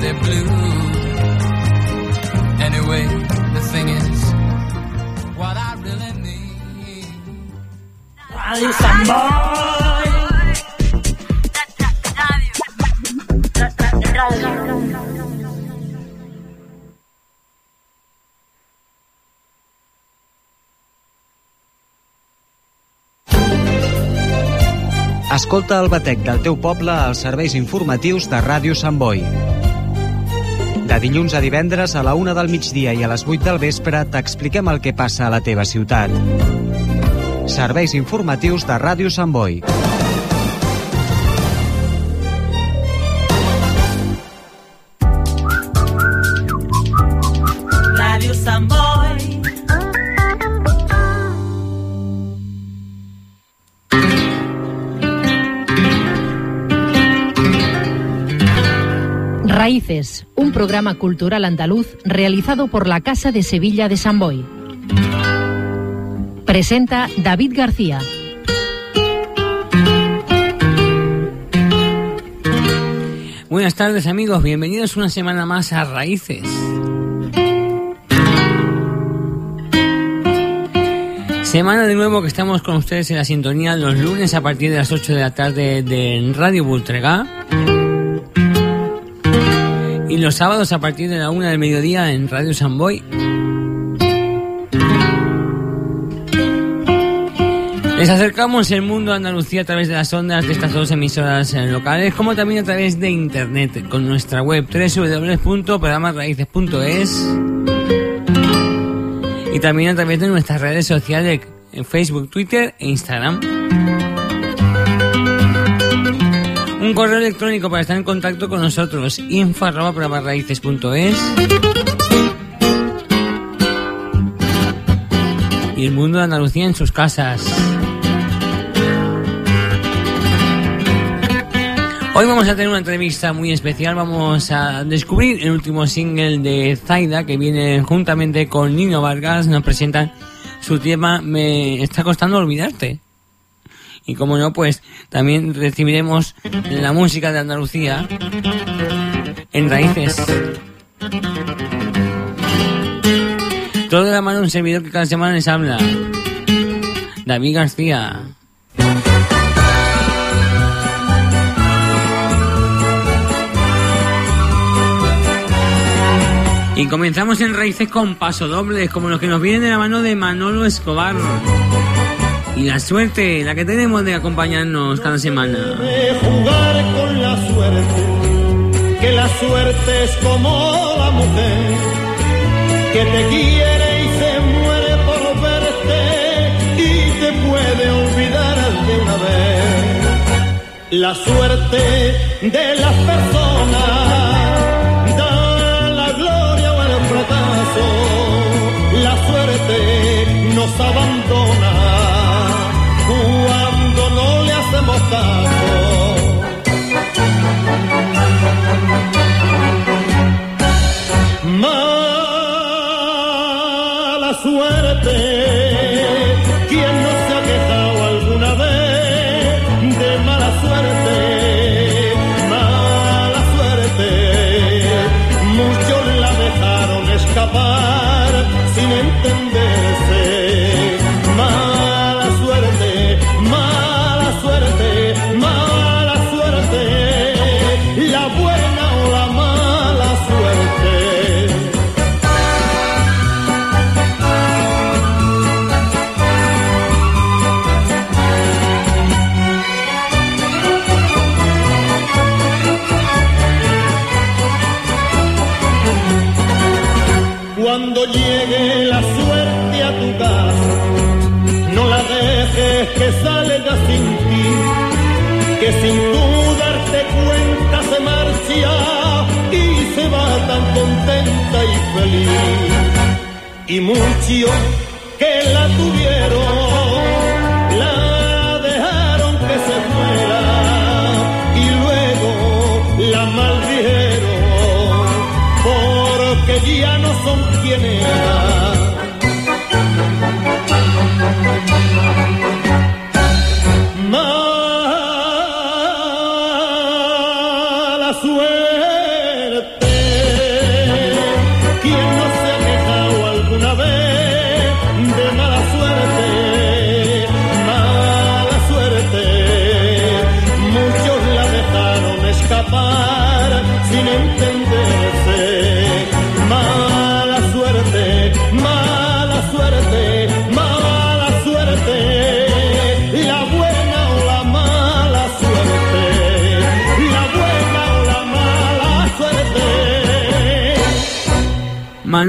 they're blue. Anyway, the thing is, what I really need. Radio Samboy. Escolta el batec del teu poble als serveis informatius de Ràdio Sant Boi. De dilluns a divendres a la una del migdia i a les 8 del vespre t'expliquem el que passa a la teva ciutat. Serveis informatius de Ràdio Sant Boi. Raíces, un programa cultural andaluz realizado por la Casa de Sevilla de San Boy. Presenta David García. Buenas tardes amigos, bienvenidos una semana más a Raíces. Semana de nuevo que estamos con ustedes en la sintonía los lunes a partir de las 8 de la tarde de Radio Bultregá los sábados a partir de la 1 del mediodía en Radio San Boy. Les acercamos el mundo a Andalucía a través de las ondas de estas dos emisoras eh, locales, como también a través de internet, con nuestra web www.programasraíces.es y también a través de nuestras redes sociales en Facebook, Twitter e Instagram. Un correo electrónico para estar en contacto con nosotros, info y el mundo de Andalucía en sus casas. Hoy vamos a tener una entrevista muy especial, vamos a descubrir el último single de Zaida que viene juntamente con Nino Vargas, nos presentan su tema Me está costando olvidarte. Y como no, pues también recibiremos la música de Andalucía en raíces. Todo de la mano de un servidor que cada semana les habla. David García. Y comenzamos en raíces con pasodobles, como los que nos vienen de la mano de Manolo Escobar. Y la suerte, la que tenemos de acompañarnos cada semana. jugar con la suerte, que la suerte es como la mujer, que te quiere y se muere por verte y te puede olvidar de una vez. La suerte de las personas da la gloria o el fracaso, la suerte nos abandona le Y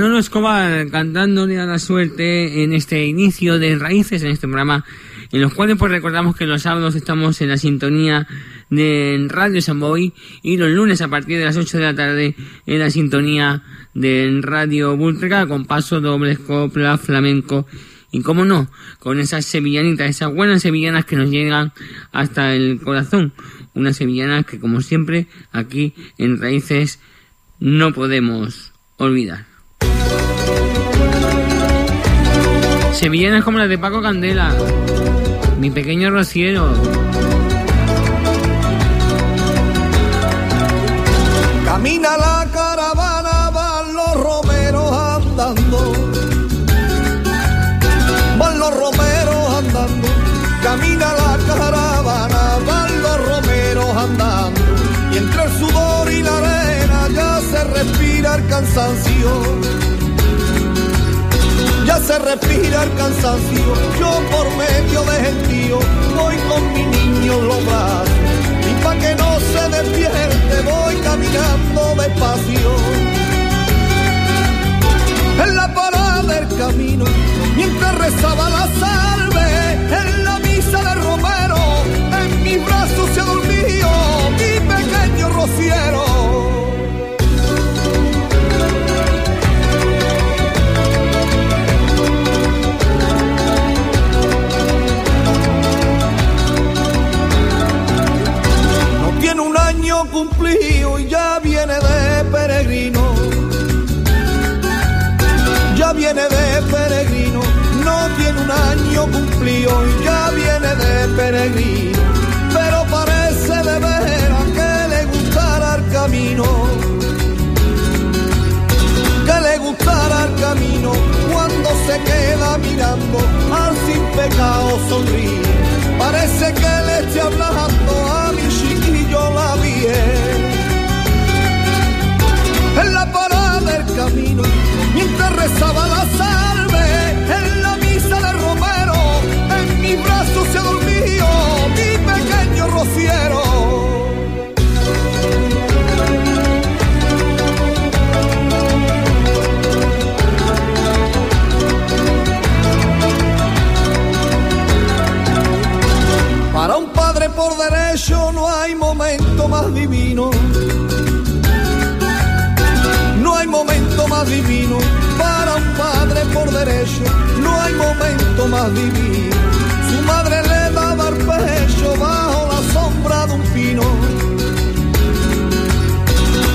Manolo Escobar cantándole a la suerte en este inicio de Raíces, en este programa, en los cuales pues recordamos que los sábados estamos en la sintonía de Radio Samboy y los lunes a partir de las 8 de la tarde en la sintonía de Radio Bultrega con paso doble, copla, flamenco y cómo no, con esas sevillanitas, esas buenas sevillanas que nos llegan hasta el corazón. Unas sevillanas que como siempre aquí en Raíces no podemos olvidar. Sevillanas como las de Paco Candela, mi pequeño rociero. Camina la caravana, van los romeros andando. Van los romeros andando. Camina la caravana, van los romeros andando. Y entre el sudor y la arena ya se respira el cansancio ya se respira el cansancio. Yo por medio de gentío voy con mi niño en los brazos. Y pa' que no se despierte voy caminando despacio. En la parada del camino, mientras rezaba la salve, en la misa de Romero, en mis brazos se dormido mi pequeño rociero. Cumplido y ya viene de peregrino. Ya viene de peregrino, no tiene un año cumplido y ya viene de peregrino. Pero parece de veras que le gustará el camino. Que le gustará el camino cuando se queda mirando al sin pecado sonríe. Divino. No hay momento más divino para un padre por derecho. No hay momento más divino. Su madre le daba el pecho bajo la sombra de un pino.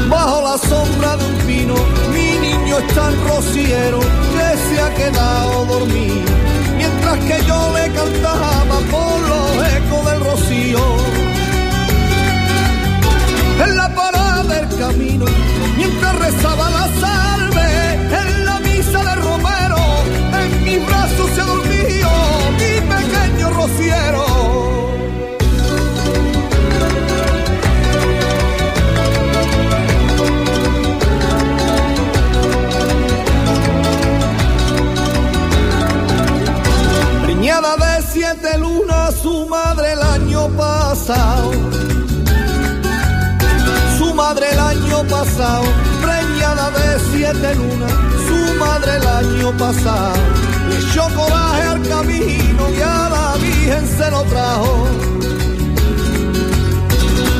Bajo la sombra de un pino, mi niño está en rociero que se ha quedado dormido. Mientras que yo le cantaba por los ecos del rocío camino, mientras rezaba la salve, en la misa de Romero, en mis brazos se dormía mi pequeño rociero. De siete de lunas, su madre el año pasado, le echó coraje al camino y a la Virgen se lo trajo.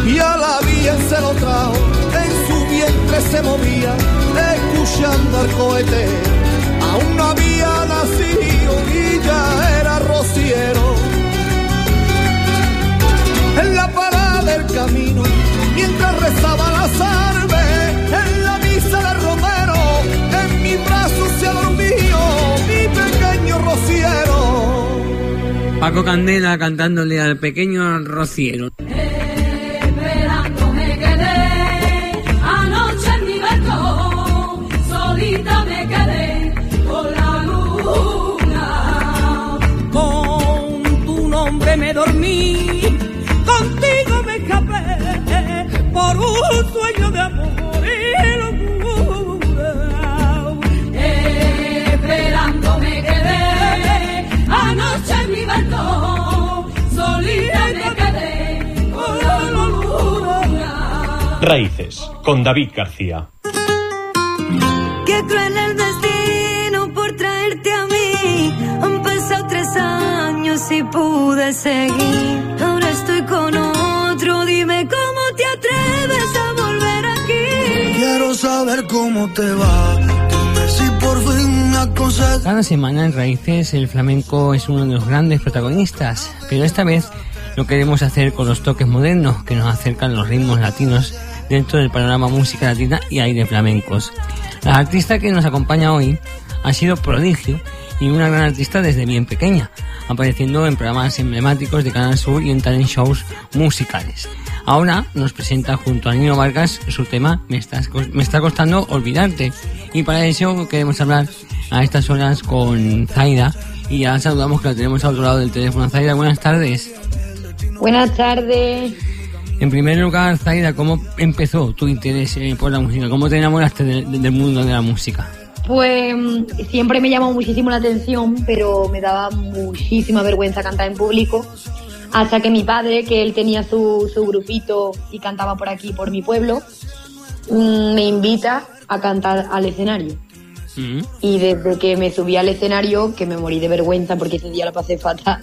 Y a la Virgen se lo trajo, en su vientre se movía, escuchando al cohete. Aún no había nacido y ya era rociero. En la parada del camino mientras rezaba la salve Candela cantándole al pequeño rociero. Me quedé Raíces, con David García. Quiero saber cómo te va. Cada semana en Raíces el flamenco es uno de los grandes protagonistas, pero esta vez lo queremos hacer con los toques modernos que nos acercan los ritmos latinos dentro del panorama música latina y aire flamencos. La artista que nos acompaña hoy ha sido prodigio y una gran artista desde bien pequeña, apareciendo en programas emblemáticos de Canal Sur y en talent shows musicales. Ahora nos presenta junto a Nino Vargas su tema Me, estás, me está costando olvidarte. Y para eso queremos hablar a estas horas con Zaida. Y ya saludamos que la tenemos al otro lado del teléfono. Zaida, buenas tardes. Buenas tardes. En primer lugar, Zaida, ¿cómo empezó tu interés por la música? ¿Cómo te enamoraste de- de- del mundo de la música? Pues siempre me llamó muchísimo la atención, pero me daba muchísima vergüenza cantar en público. Hasta que mi padre, que él tenía su, su grupito y cantaba por aquí, por mi pueblo, mm, me invita a cantar al escenario. Mm. Y desde que me subí al escenario, que me morí de vergüenza porque ese día lo pasé fatal,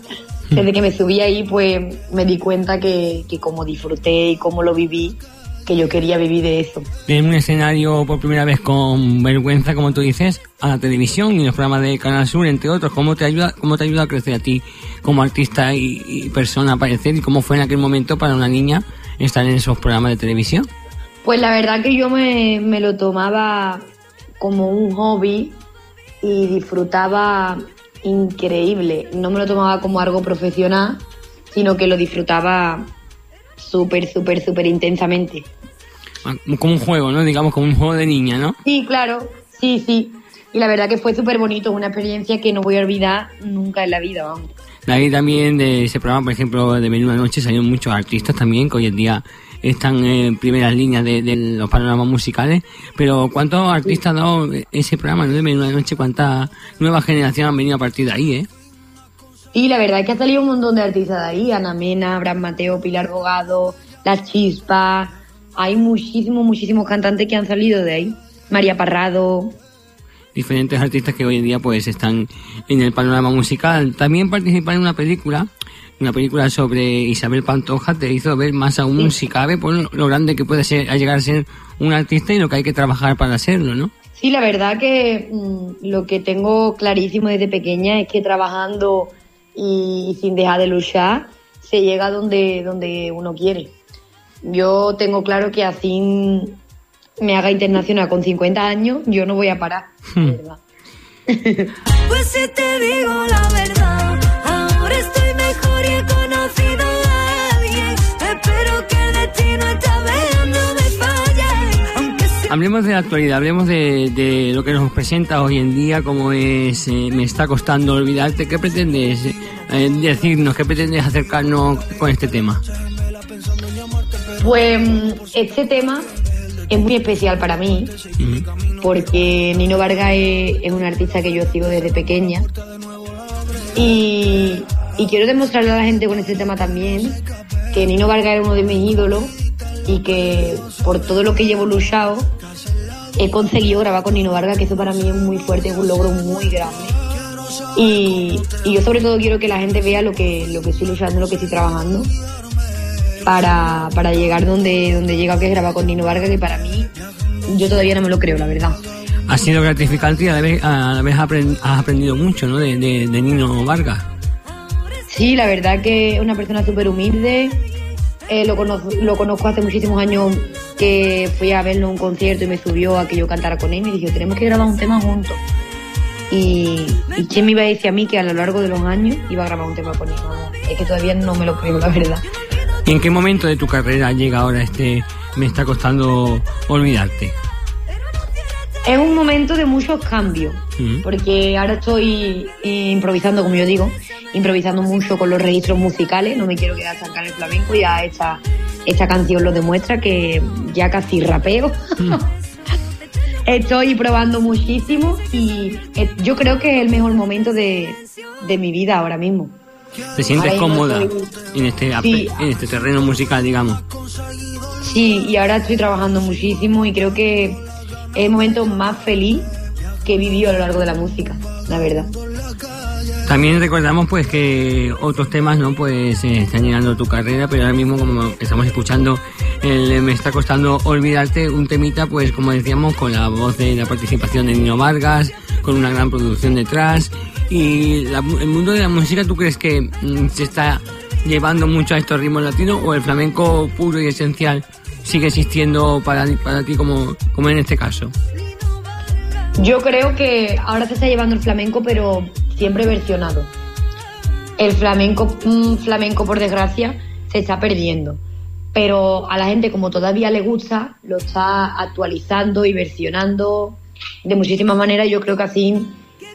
desde que me subí ahí, pues me di cuenta que, que como disfruté y cómo lo viví, que yo quería vivir de eso. En un escenario por primera vez con vergüenza, como tú dices, a la televisión y los programas de Canal Sur, entre otros. ¿Cómo te ayuda, cómo te ayuda a crecer a ti como artista y, y persona a aparecer? ¿Y cómo fue en aquel momento para una niña estar en esos programas de televisión? Pues la verdad que yo me, me lo tomaba como un hobby y disfrutaba increíble. No me lo tomaba como algo profesional, sino que lo disfrutaba súper, súper, súper intensamente. Ah, Como un juego, ¿no? Digamos, como un juego de niña, ¿no? Sí, claro, sí, sí. Y la verdad que fue súper bonito, una experiencia que no voy a olvidar nunca en la vida, vamos. Ahí también de ese programa, por ejemplo, de Menuda Noche, salieron muchos artistas también que hoy en día están en primeras líneas de, de los panoramas musicales. Pero ¿cuántos artistas ha dado ese programa ¿no? de Menuda Noche? ¿Cuántas nuevas generaciones han venido a partir de ahí, eh? Y la verdad es que ha salido un montón de artistas de ahí, Ana Mena, Abraham Mateo, Pilar Bogado, Las Chispas, hay muchísimos, muchísimos cantantes que han salido de ahí. María Parrado, diferentes artistas que hoy en día pues están en el panorama musical. También participar en una película, una película sobre Isabel Pantoja te hizo ver más aún si cabe por lo, lo grande que puede ser a llegar a ser un artista y lo que hay que trabajar para hacerlo, ¿no? Sí, la verdad que mm, lo que tengo clarísimo desde pequeña es que trabajando y sin dejar de luchar se llega donde, donde uno quiere. Yo tengo claro que así me haga internacional con 50 años, yo no voy a parar. de verdad. Pues si te digo la verdad, ahora estoy mejor y he conocido a alguien. Espero que el destino esta vez no me falle. Hablemos de la actualidad, hablemos de, de lo que nos presenta hoy en día, como es eh, Me está costando olvidarte. ¿Qué pretendes eh, decirnos? ¿Qué pretendes acercarnos con este tema? Pues mm, este tema es muy especial para mí porque Nino Vargas es, es un artista que yo sigo desde pequeña y, y quiero demostrarle a la gente con este tema también que Nino Vargas es uno de mis ídolos y que por todo lo que llevo luchado he conseguido grabar con Nino Vargas, que eso para mí es muy fuerte, es un logro muy grande. Y, yo sobre todo quiero que la gente vea lo que, lo que estoy luchando, lo que estoy trabajando para, para llegar donde, donde llega que es grabar con Nino Vargas, que para mí yo todavía no me lo creo, la verdad. Ha sido gratificante y a la vez, a la vez has aprendido mucho ¿no? de, de Nino Vargas. Sí, la verdad que es una persona súper humilde. Eh, lo, conozco, lo conozco hace muchísimos años que fui a verlo en un concierto y me subió a que yo cantara con él y me dijo, tenemos que grabar un tema juntos. Y, y Che me iba a decir a mí que a lo largo de los años iba a grabar un tema con él. Es que todavía no me lo creo, la verdad. ¿Y en qué momento de tu carrera llega ahora este Me está costando olvidarte? Es un momento de muchos cambios, Mm. porque ahora estoy eh, improvisando, como yo digo, improvisando mucho con los registros musicales, no me quiero quedar estancada en el flamenco, ya esta, esta canción lo demuestra que ya casi rapeo. Estoy probando muchísimo y yo creo que es el mejor momento de, de mi vida ahora mismo. ¿Te sientes Ahora cómoda estoy- en este, Sí. en este terreno musical, digamos? Sí, y ahora estoy trabajando muchísimo y creo que es el momento más feliz que he vivido a lo largo de la música, la verdad. También recordamos pues que otros temas no pues eh, están llegando a tu carrera, pero ahora mismo como estamos escuchando el, eh, me está costando olvidarte un temita pues como decíamos con la voz de la participación de Nino Vargas, con una gran producción detrás y la- el mundo de la música tú crees que mm, se está llevando mucho a estos ritmos latinos o el flamenco puro y esencial sigue existiendo para, para ti como, como en este caso? Yo creo que ahora se está llevando el flamenco, pero siempre versionado. El flamenco, flamenco por desgracia, se está perdiendo. Pero a la gente, como todavía le gusta, lo está actualizando y versionando de muchísimas maneras. Yo creo que así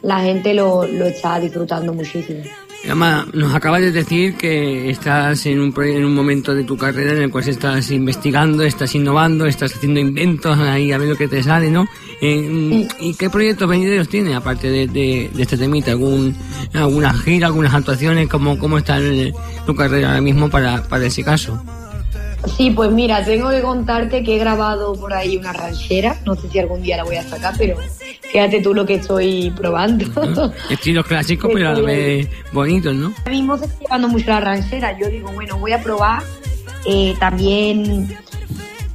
la gente lo, lo está disfrutando muchísimo. Ama, nos acabas de decir que estás en un, en un momento de tu carrera en el cual estás investigando, estás innovando, estás haciendo inventos ahí a ver lo que te sale, ¿no? Eh, ¿Y qué proyectos venideros tienes aparte de, de- de este temita? ¿Algún, ¿Alguna gira, algunas actuaciones? ¿Cómo, cómo está el- tu carrera ahora mismo para, para ese caso? Sí, pues mira, tengo que contarte que he grabado por ahí una ranchera. No sé si algún día la voy a sacar, pero fíjate tú lo que estoy probando. Estilos clásicos, pero a la vez bonitos, ¿no? Ahora mismo se está llevando mucho la ranchera. Yo digo, bueno, voy a probar. Eh, también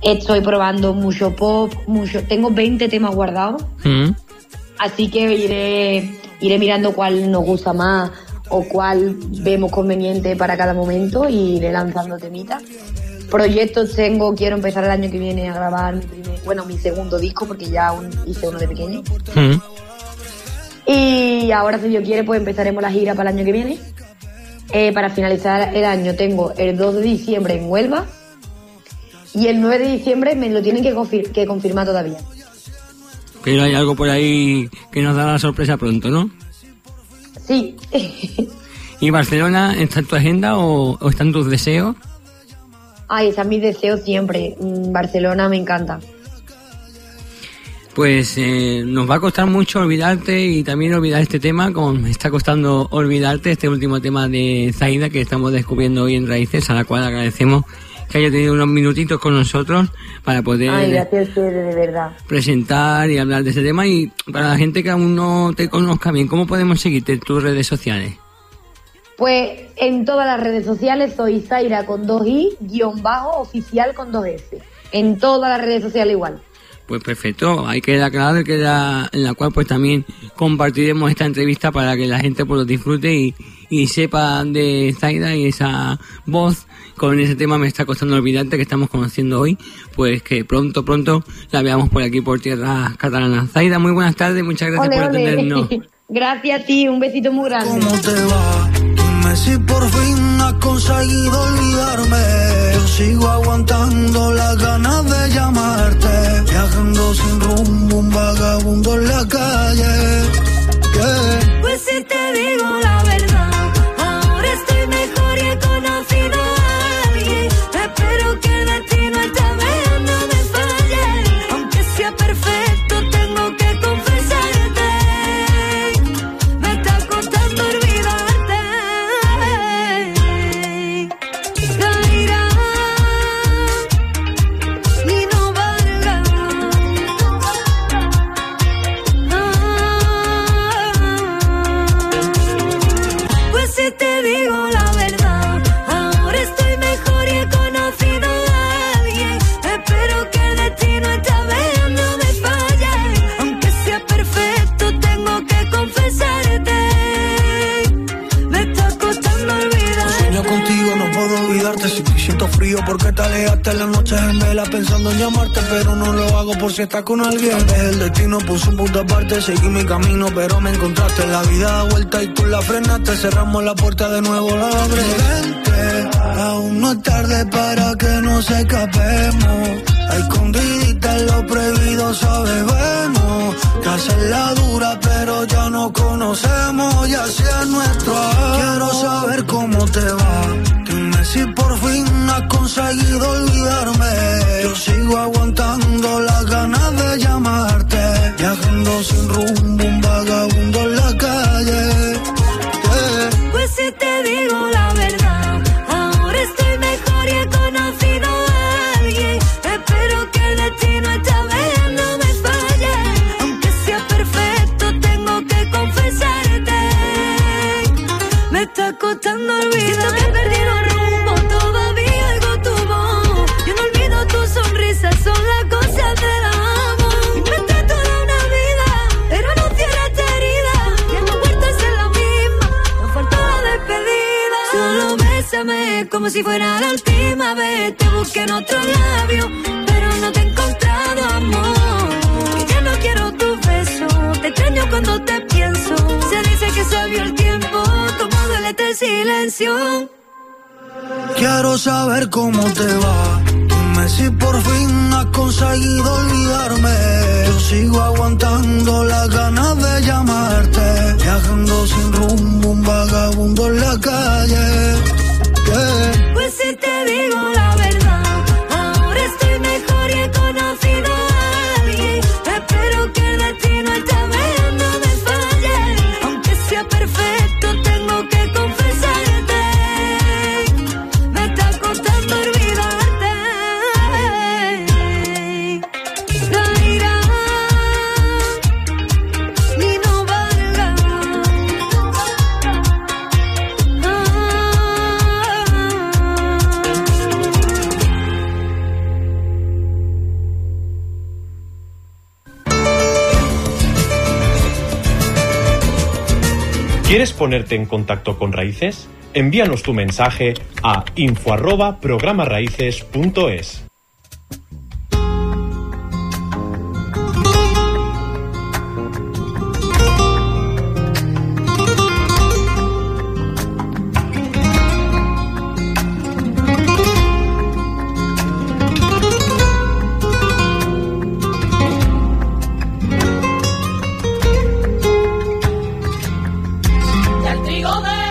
estoy probando mucho pop, mucho. Tengo 20 temas guardados, Mm. así que iré, iré mirando cuál nos gusta más o cuál vemos conveniente para cada momento y iré lanzando temitas. Proyectos tengo, quiero empezar el año que viene a grabar mi primer, bueno, mi segundo disco porque ya un- hice uno de pequeño. Mm. Y ahora, si Dios quiere, pues empezaremos la gira para el año que viene. Eh, para finalizar el año tengo el 2 de diciembre en Huelva y el 9 de diciembre me lo tienen que, confir- que confirmar todavía. Pero hay algo por ahí que nos da la sorpresa pronto, ¿no? Sí, ¿Y Barcelona está en tu agenda o, o está en tus deseos? ay, ese es mi deseo siempre. Mm, Barcelona me encanta. Pues eh, nos va a costar mucho olvidarte y también olvidar este tema, como me está costando olvidarte este último tema de Zaida que estamos descubriendo hoy en Raíces, a la cual agradecemos que haya tenido unos minutitos con nosotros para poder Ay, gracias a ustedes, de verdad. presentar y hablar de ese tema. Y para la gente que aún no te conozca bien, ¿cómo podemos seguirte en tus redes sociales? Pues en todas las redes sociales soy Zaira con dos i, guion bajo, oficial con dos s. En todas las redes sociales igual. Pues perfecto, ahí queda claro y queda en la cual pues también compartiremos esta entrevista para que la gente pues lo disfrute y, y sepa de Zaida y esa voz con ese tema me está costando olvidarte que estamos conociendo hoy, pues que pronto, pronto la veamos por aquí por tierras catalanas. Zaida, muy buenas tardes, muchas gracias Ole, por ole. atendernos. Gracias a ti, un besito muy grande. ¿Cómo te va? Dime si por fin has conseguido olvidarme. Yo sigo aguantando las ganas de llamarte. Viajando sin rumbo, un vagabundo en la calle. Con alguien. El destino puso un punto aparte, seguí mi camino, pero me encontraste. La vida da vuelta y tú la frenaste. Cerramos la puerta de nuevo, la. Vente, aún no es tarde para que nos escapemos. Hay escondidita en lo prohibido, sabemos. Que la dura, pero ya no conocemos. Ya sea nuestro. Quiero saber cómo te va. Si por fin has conseguido olvidarme. Yo sigo aguantando las ganas de llamarte. Viajando sin rumbo, un vagabundo en la calle. Como si fuera la última vez. Te busqué en otro labio, pero no te he encontrado amor. Que ya no quiero tu beso, te extraño cuando te pienso. Se dice que sabio el tiempo, como duele este silencio. Quiero saber cómo te va. Dime si por fin has conseguido olvidarme. Yo sigo aguantando las ganas de llamarte. Viajando sin rumbo, un vagabundo en la calle. Pues si te digo la ¿Quieres ponerte en contacto con Raíces? Envíanos tu mensaje a info arroba programaraíces.es.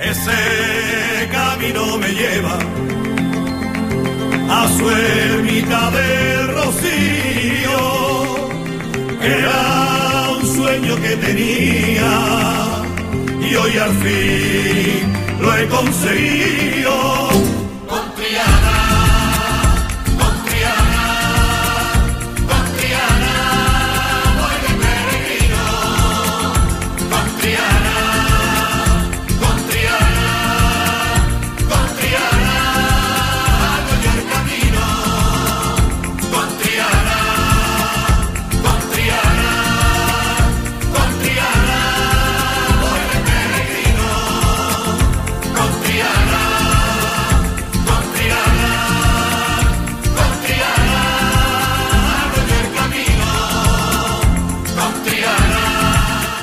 Ese camino me lleva a su ermita del Rocío, era un sueño que tenía y hoy al fin lo he conseguido.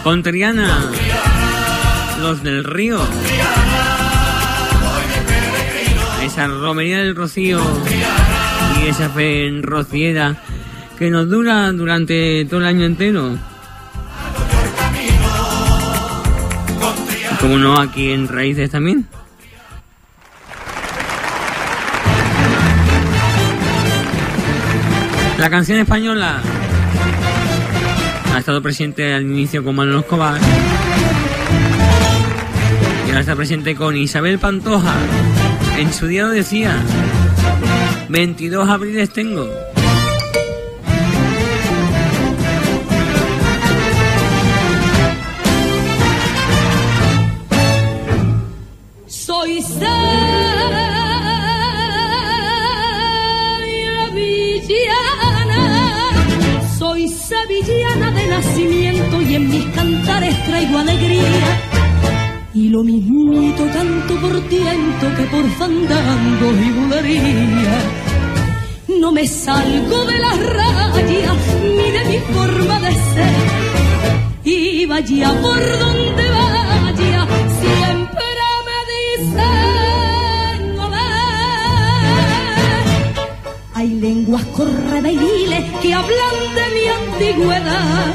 Con Triana, los del río. Esa romería del rocío y esa fe en rociera que nos dura durante todo el año entero. Como no, aquí en Raíces también. La canción española ha estado presente al inicio con Manuel Escobar y ahora está presente con Isabel Pantoja. En su día lo decía, 22 abriles tengo. Sevillana de nacimiento y en mis cantares traigo alegría. Y lo mismito canto por tiento que por fandango y bulería. No me salgo de las rayas ni de mi forma de ser. Y vaya por donde lenguas correveiles que hablan de mi antigüedad.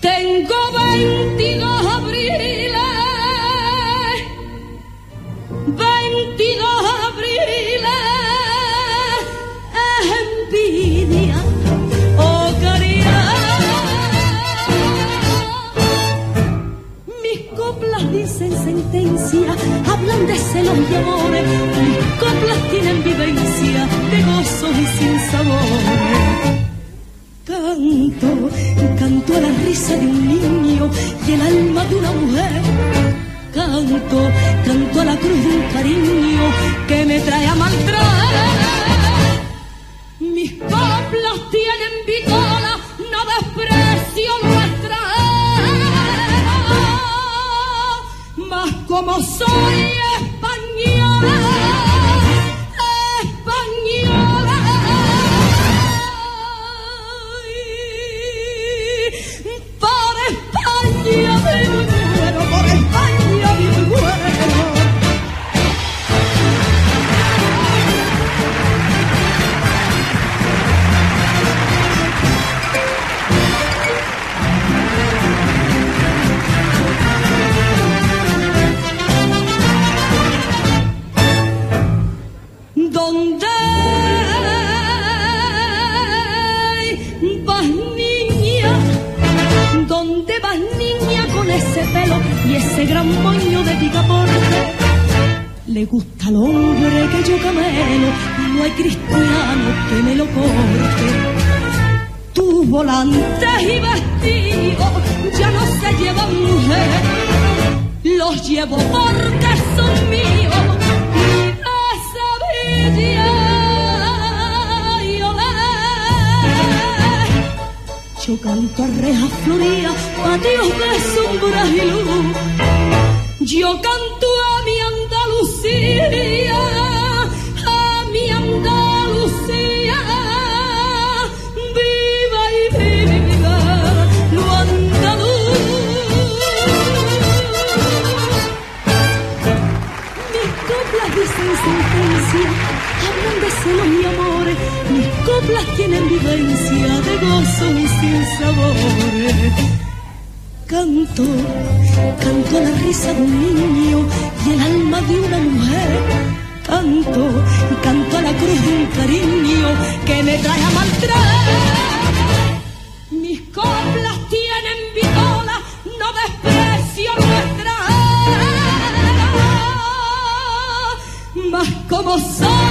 Tengo 22 abriles, hablan de celos y amores. Mis coplas tienen vivencia de gozos y sin sabores. Canto, canto a la risa de un niño y el alma de una mujer. Canto, canto a la cruz de un cariño que me trae a maltraer. Mis coplas tienen vitola, no desprecio nuestra. Mas como soy donde vas niña, dónde vas niña con ese pelo y ese gran moño de picaporte. Le gusta al hombre que yo camelo, no hay cristiano que me lo corte. Tus volantes y vestidos ya no se llevan mujer, los llevo porque son míos Yo canto a rejas floridas, patios de sombras y luz. Yo canto a mi Andalucía, a mi Andalucía, viva y viva lo andaluz. Mis coplas dicen sentencia, hablan de celos y mis coplas tienen vivencia de gozo y sin sabores. Canto, canto la risa de un niño y el alma de una mujer. Canto, canto la cruz de un cariño que me trae a maltraer. Mis coplas tienen viola, no desprecio nuestra. Mas como soy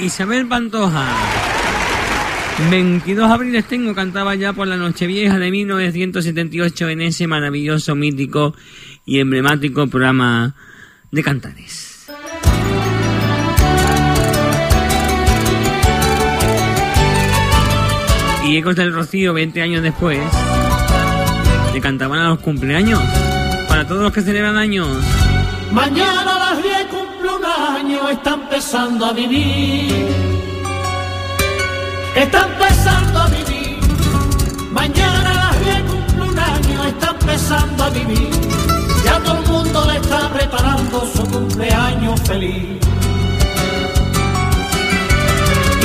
Isabel Pantoja. 22 abriles tengo, cantaba ya por la Nochevieja de 1978 en ese maravilloso, mítico y emblemático programa de Cantares. Y Ecos del Rocío, 20 años después, le cantaban a los cumpleaños. Para todos los que celebran años. Mañana está empezando a vivir. Está empezando a vivir. Mañana a las 10 cumple un año, está empezando a vivir. Ya todo el mundo le está preparando su cumpleaños feliz.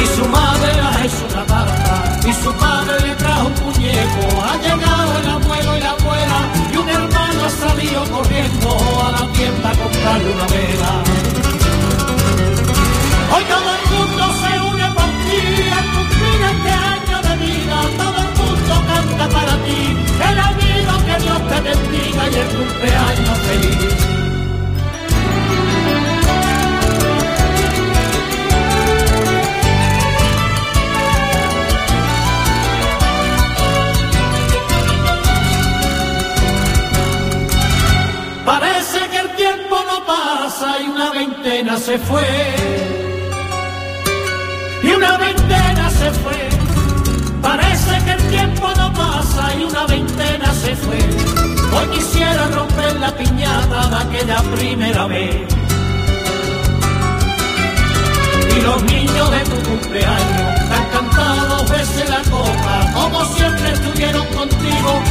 Y su madre ha hecho una tarta, y su padre le trajo un muñeco. Ha llegado el abuelo y la abuela, y un hermano ha salido corriendo a la tienda a comprarle una vela. Bendiga y el cumpleaños feliz. Parece que el tiempo no pasa y una veintena se fue. Y una veintena se fue. Parece que el tiempo no pasa y una veintena se fue. Hoy quisiera romper la piñata de aquella primera vez. Y los niños de tu cumpleaños te han cantado dos veces la copa, como siempre estuvieron contigo,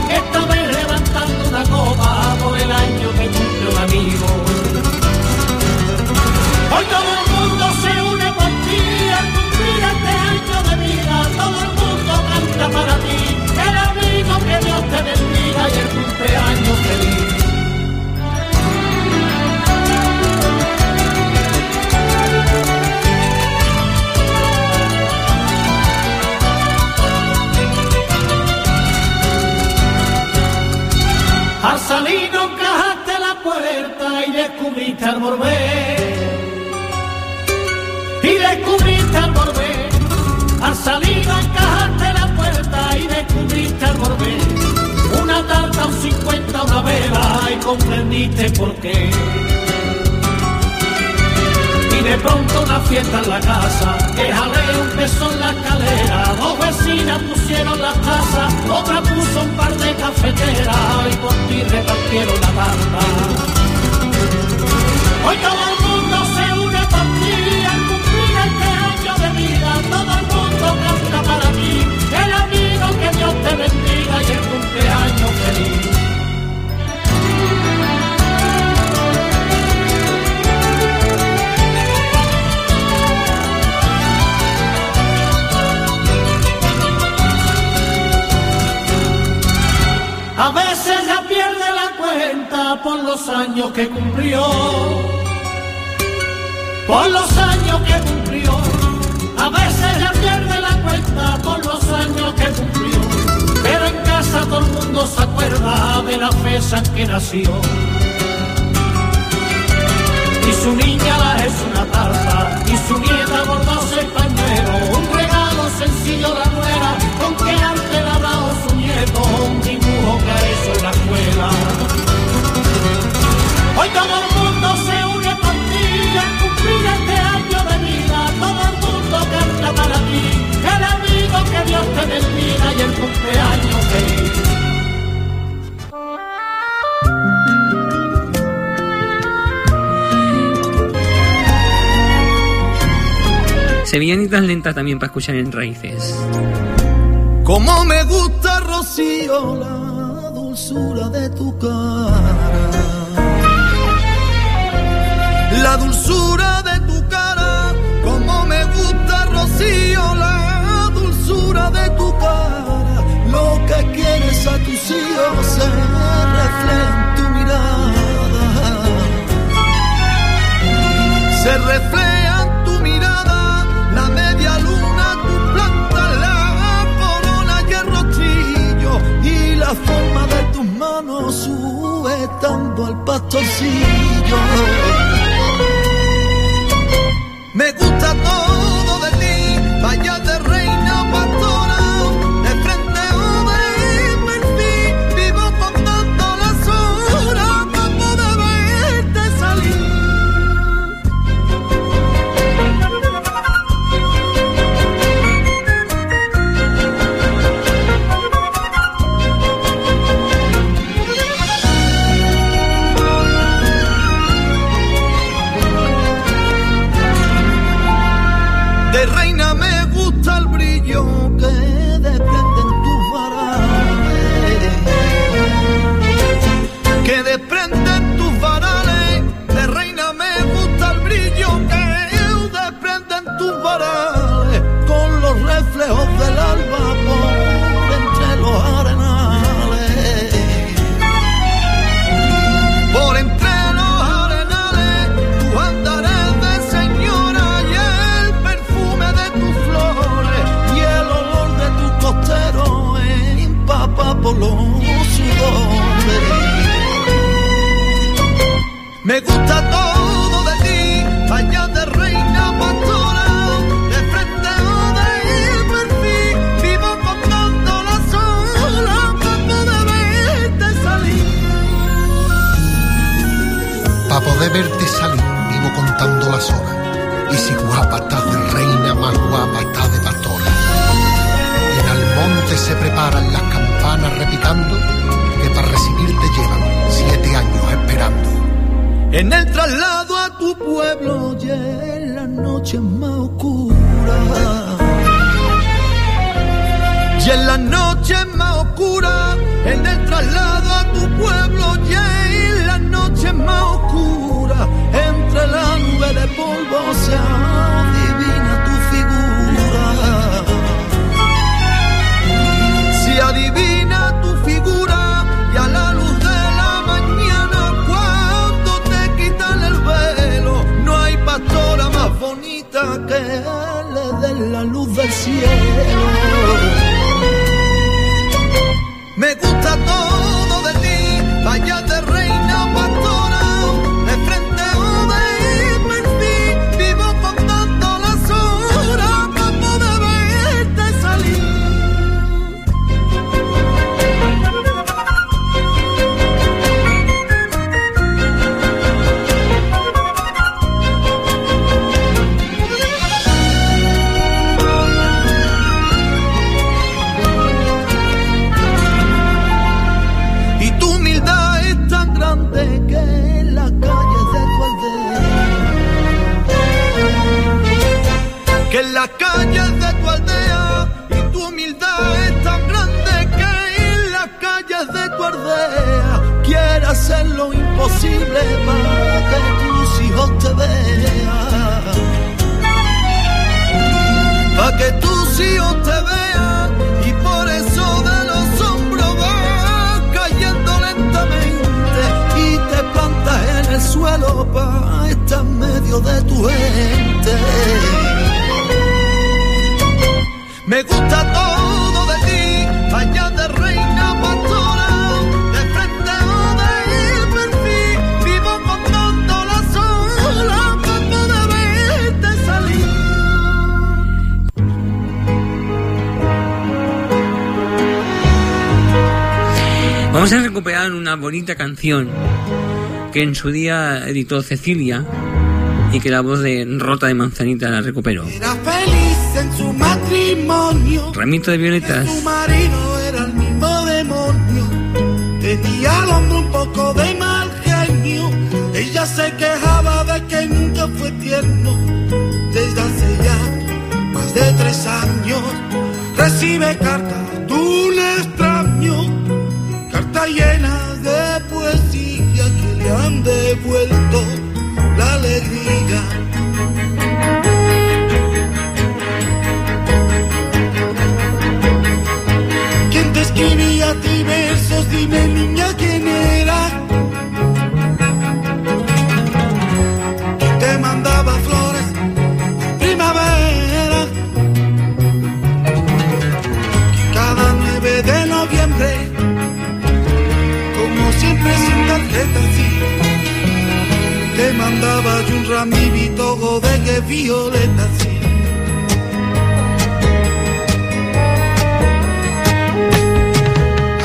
tan lenta también para escuchar en raíces. Como me gusta, Rocío, la dulzura de tu cara. La dulzura de tu cara, como me gusta, Rocío, la dulzura de tu cara. Lo que quieres a tus hijos se refleja en tu mirada. Se refleja la forma de tus manos sujetando al pastorcillo. Me gusta todo. las campanas repicando, que para recibirte llevan siete años esperando. En el traslado a tu pueblo y en las noches más oscuras. Y en las noches más oscuras, en el traslado a tu pueblo y en las noches más oscuras, entre la nube de polvo se le den la luz del cielo. Me gusta todo de ti, vaya bonita canción que en su día editó Cecilia y que la voz de Rota de Manzanita la recuperó. Era feliz en su matrimonio. Ramito de violetas. Su marido era el mismo demonio. Tenía al hombre un poco de mal genio. Ella se quejaba de que nunca fue tierno. Desde hace ya más de tres años recibe cartas han devuelto la alegría. ¿Quién te escribía a ti versos? Dime niña quién era. ¿Quién te mandaba flores? Primavera. Cada 9 de noviembre, como siempre sin tarjeta, mandaba yo un ramito de que violeta, sí.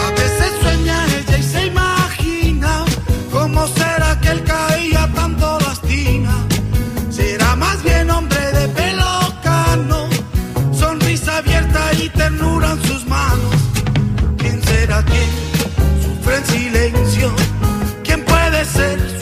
A veces sueña ella y se imagina cómo será que él caía tanto lastima. Será más bien hombre de pelo cano, sonrisa abierta y ternura en sus manos. ¿Quién será quien sufre en silencio? ¿Quién puede ser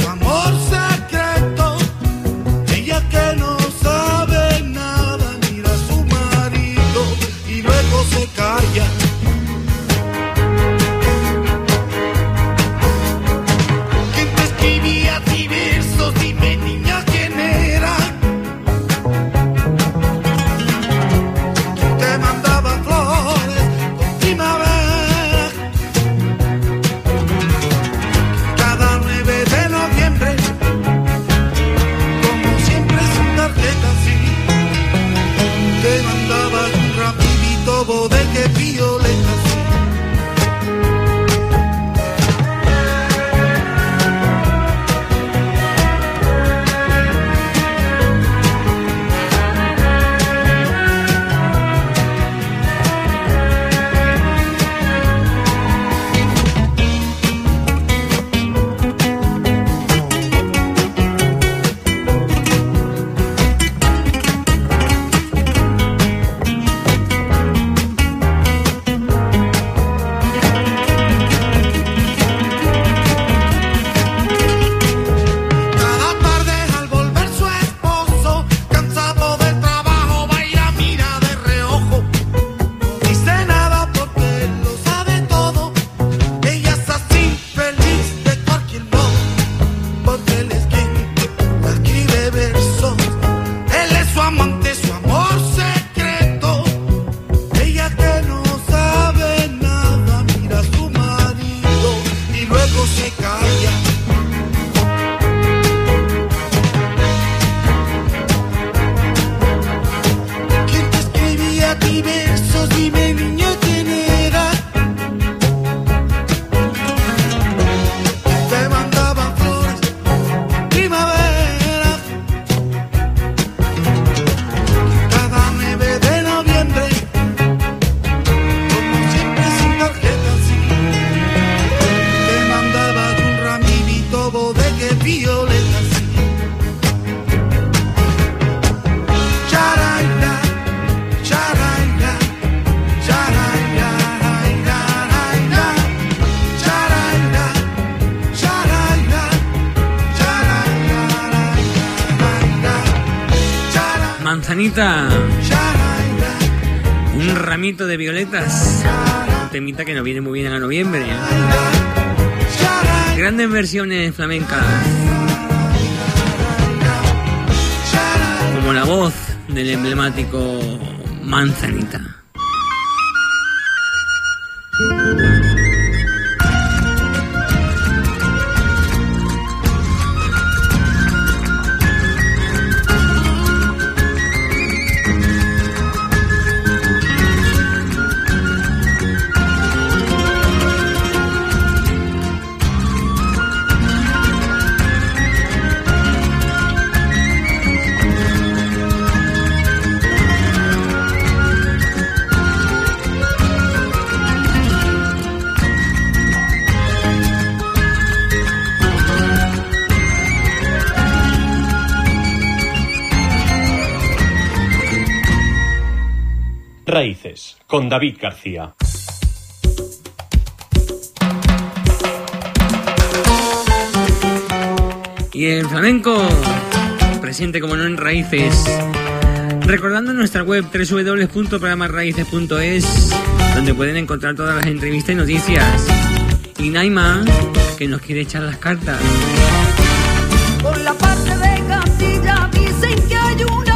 Un ramito de violetas. Un temita que nos viene muy bien a noviembre. Grandes versiones flamencas. Como la voz del emblemático Manzanita. David García. Y en flamenco, presente como no en raíces. Recordando nuestra web www.programasraíces.es, donde pueden encontrar todas las entrevistas y noticias. Y Naima, que nos quiere echar las cartas. Por la parte de Castilla dicen que hay una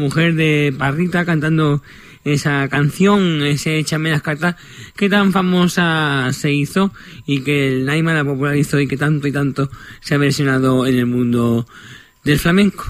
mujer de Parrita cantando esa canción, ese Échame las cartas, que tan famosa se hizo y que el Naima la popularizó y que tanto y tanto se ha versionado en el mundo del flamenco.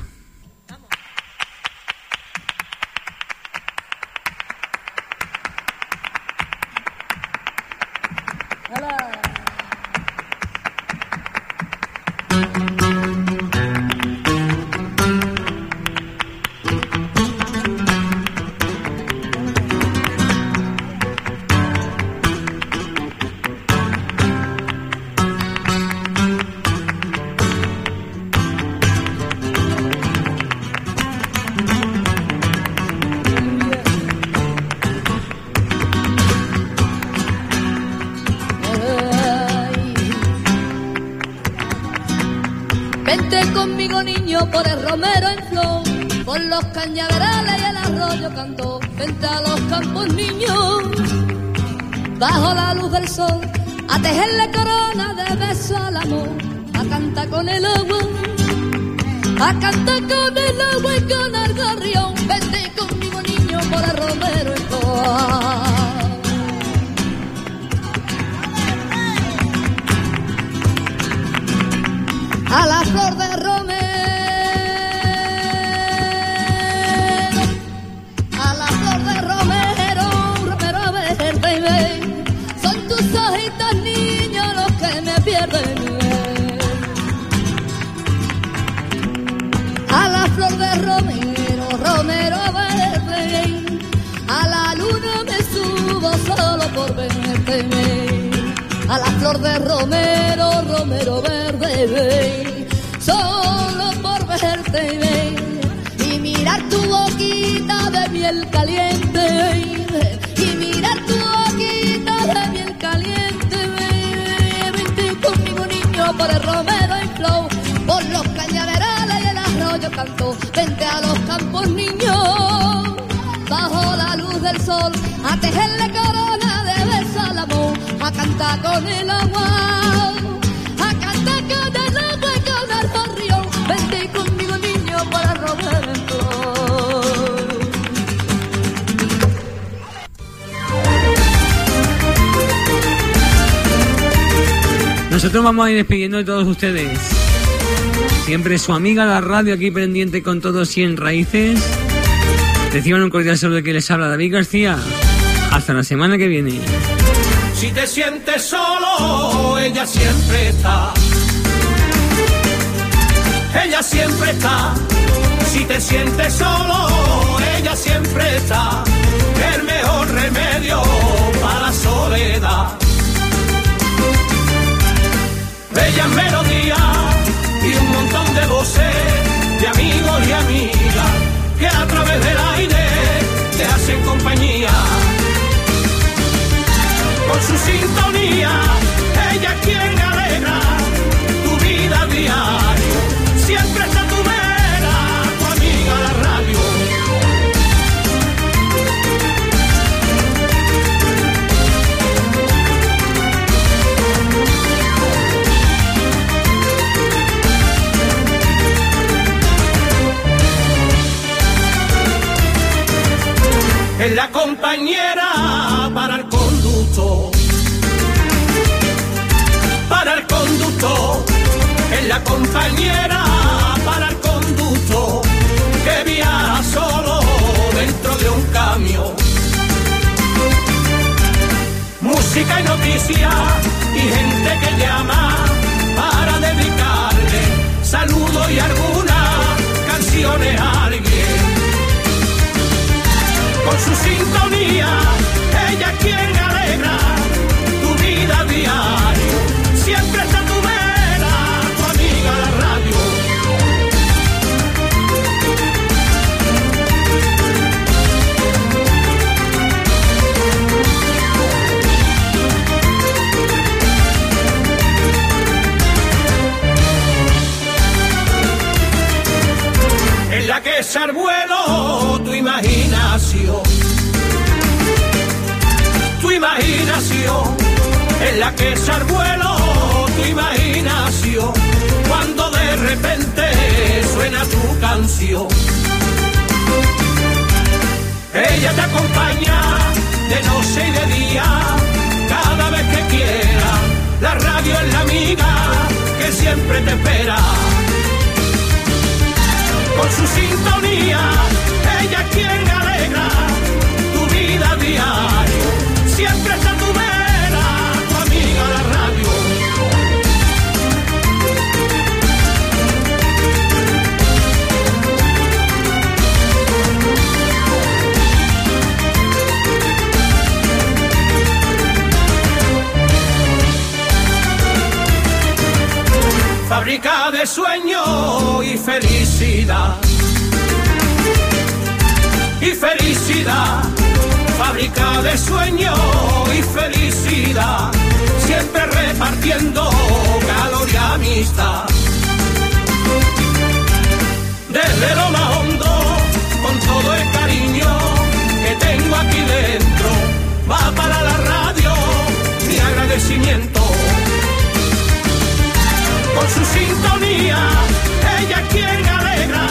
bajo la luz del sol, a tejerle corona de beso al amor, a cantar con el agua, a cantar con el agua y con el gorrión, vente conmigo niño por el romero en. A la flor flor de romero, romero verde, solo por verte y mirar tu boquita de miel caliente y mirar tu boquita de miel caliente. Vente conmigo niño por el romero y flow, por los cañaverales y el arroyo canto. Vente a los campos niños, con el agua, y en. Nosotros vamos a ir despidiendo de todos ustedes. Siempre su amiga la radio aquí pendiente con todos 100 raíces. Reciban un cordial saludo que les habla David García. Hasta la semana que viene. Si te sientes solo, ella siempre está. Ella siempre está. Si te sientes solo, ella siempre está. El mejor remedio para la soledad. Bellas melodías y un montón de voces de amigos y amigas que a través del aire te hacen compañía con su sintonía. Ella es quien alegra tu vida diario. Siempre está tu vera, tu amiga la radio. Es la compañera la compañera para el conducto. Que viaja solo dentro de un camión. Música y noticias y gente que llama para dedicarle saludos y algunas canciones a alguien con su sintonía, ella quien alegra tu vida diario. Siempre está Que es al vuelo tu imaginación. Tu imaginación, en la que es vuelo tu imaginación. Cuando de repente suena tu canción. Ella te acompaña de noche y de día, cada vez que quiera. La radio es la amiga que siempre te espera con su sintonía. Ella es quien alegra tu vida diario. Siempre está tu vera, tu amiga la radio. Fábrica de sueño y felicidad. Y felicidad, fábrica de sueño y felicidad. Siempre repartiendo calor y amistad. Desde lo más hondo, con todo el cariño que tengo aquí dentro, va para la radio mi agradecimiento su sintonía, ella quien alegra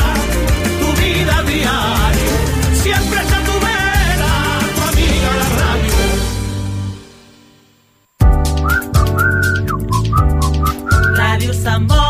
tu vida diaria. Siempre está tu vera, tu amiga la radio. Radio Zamora.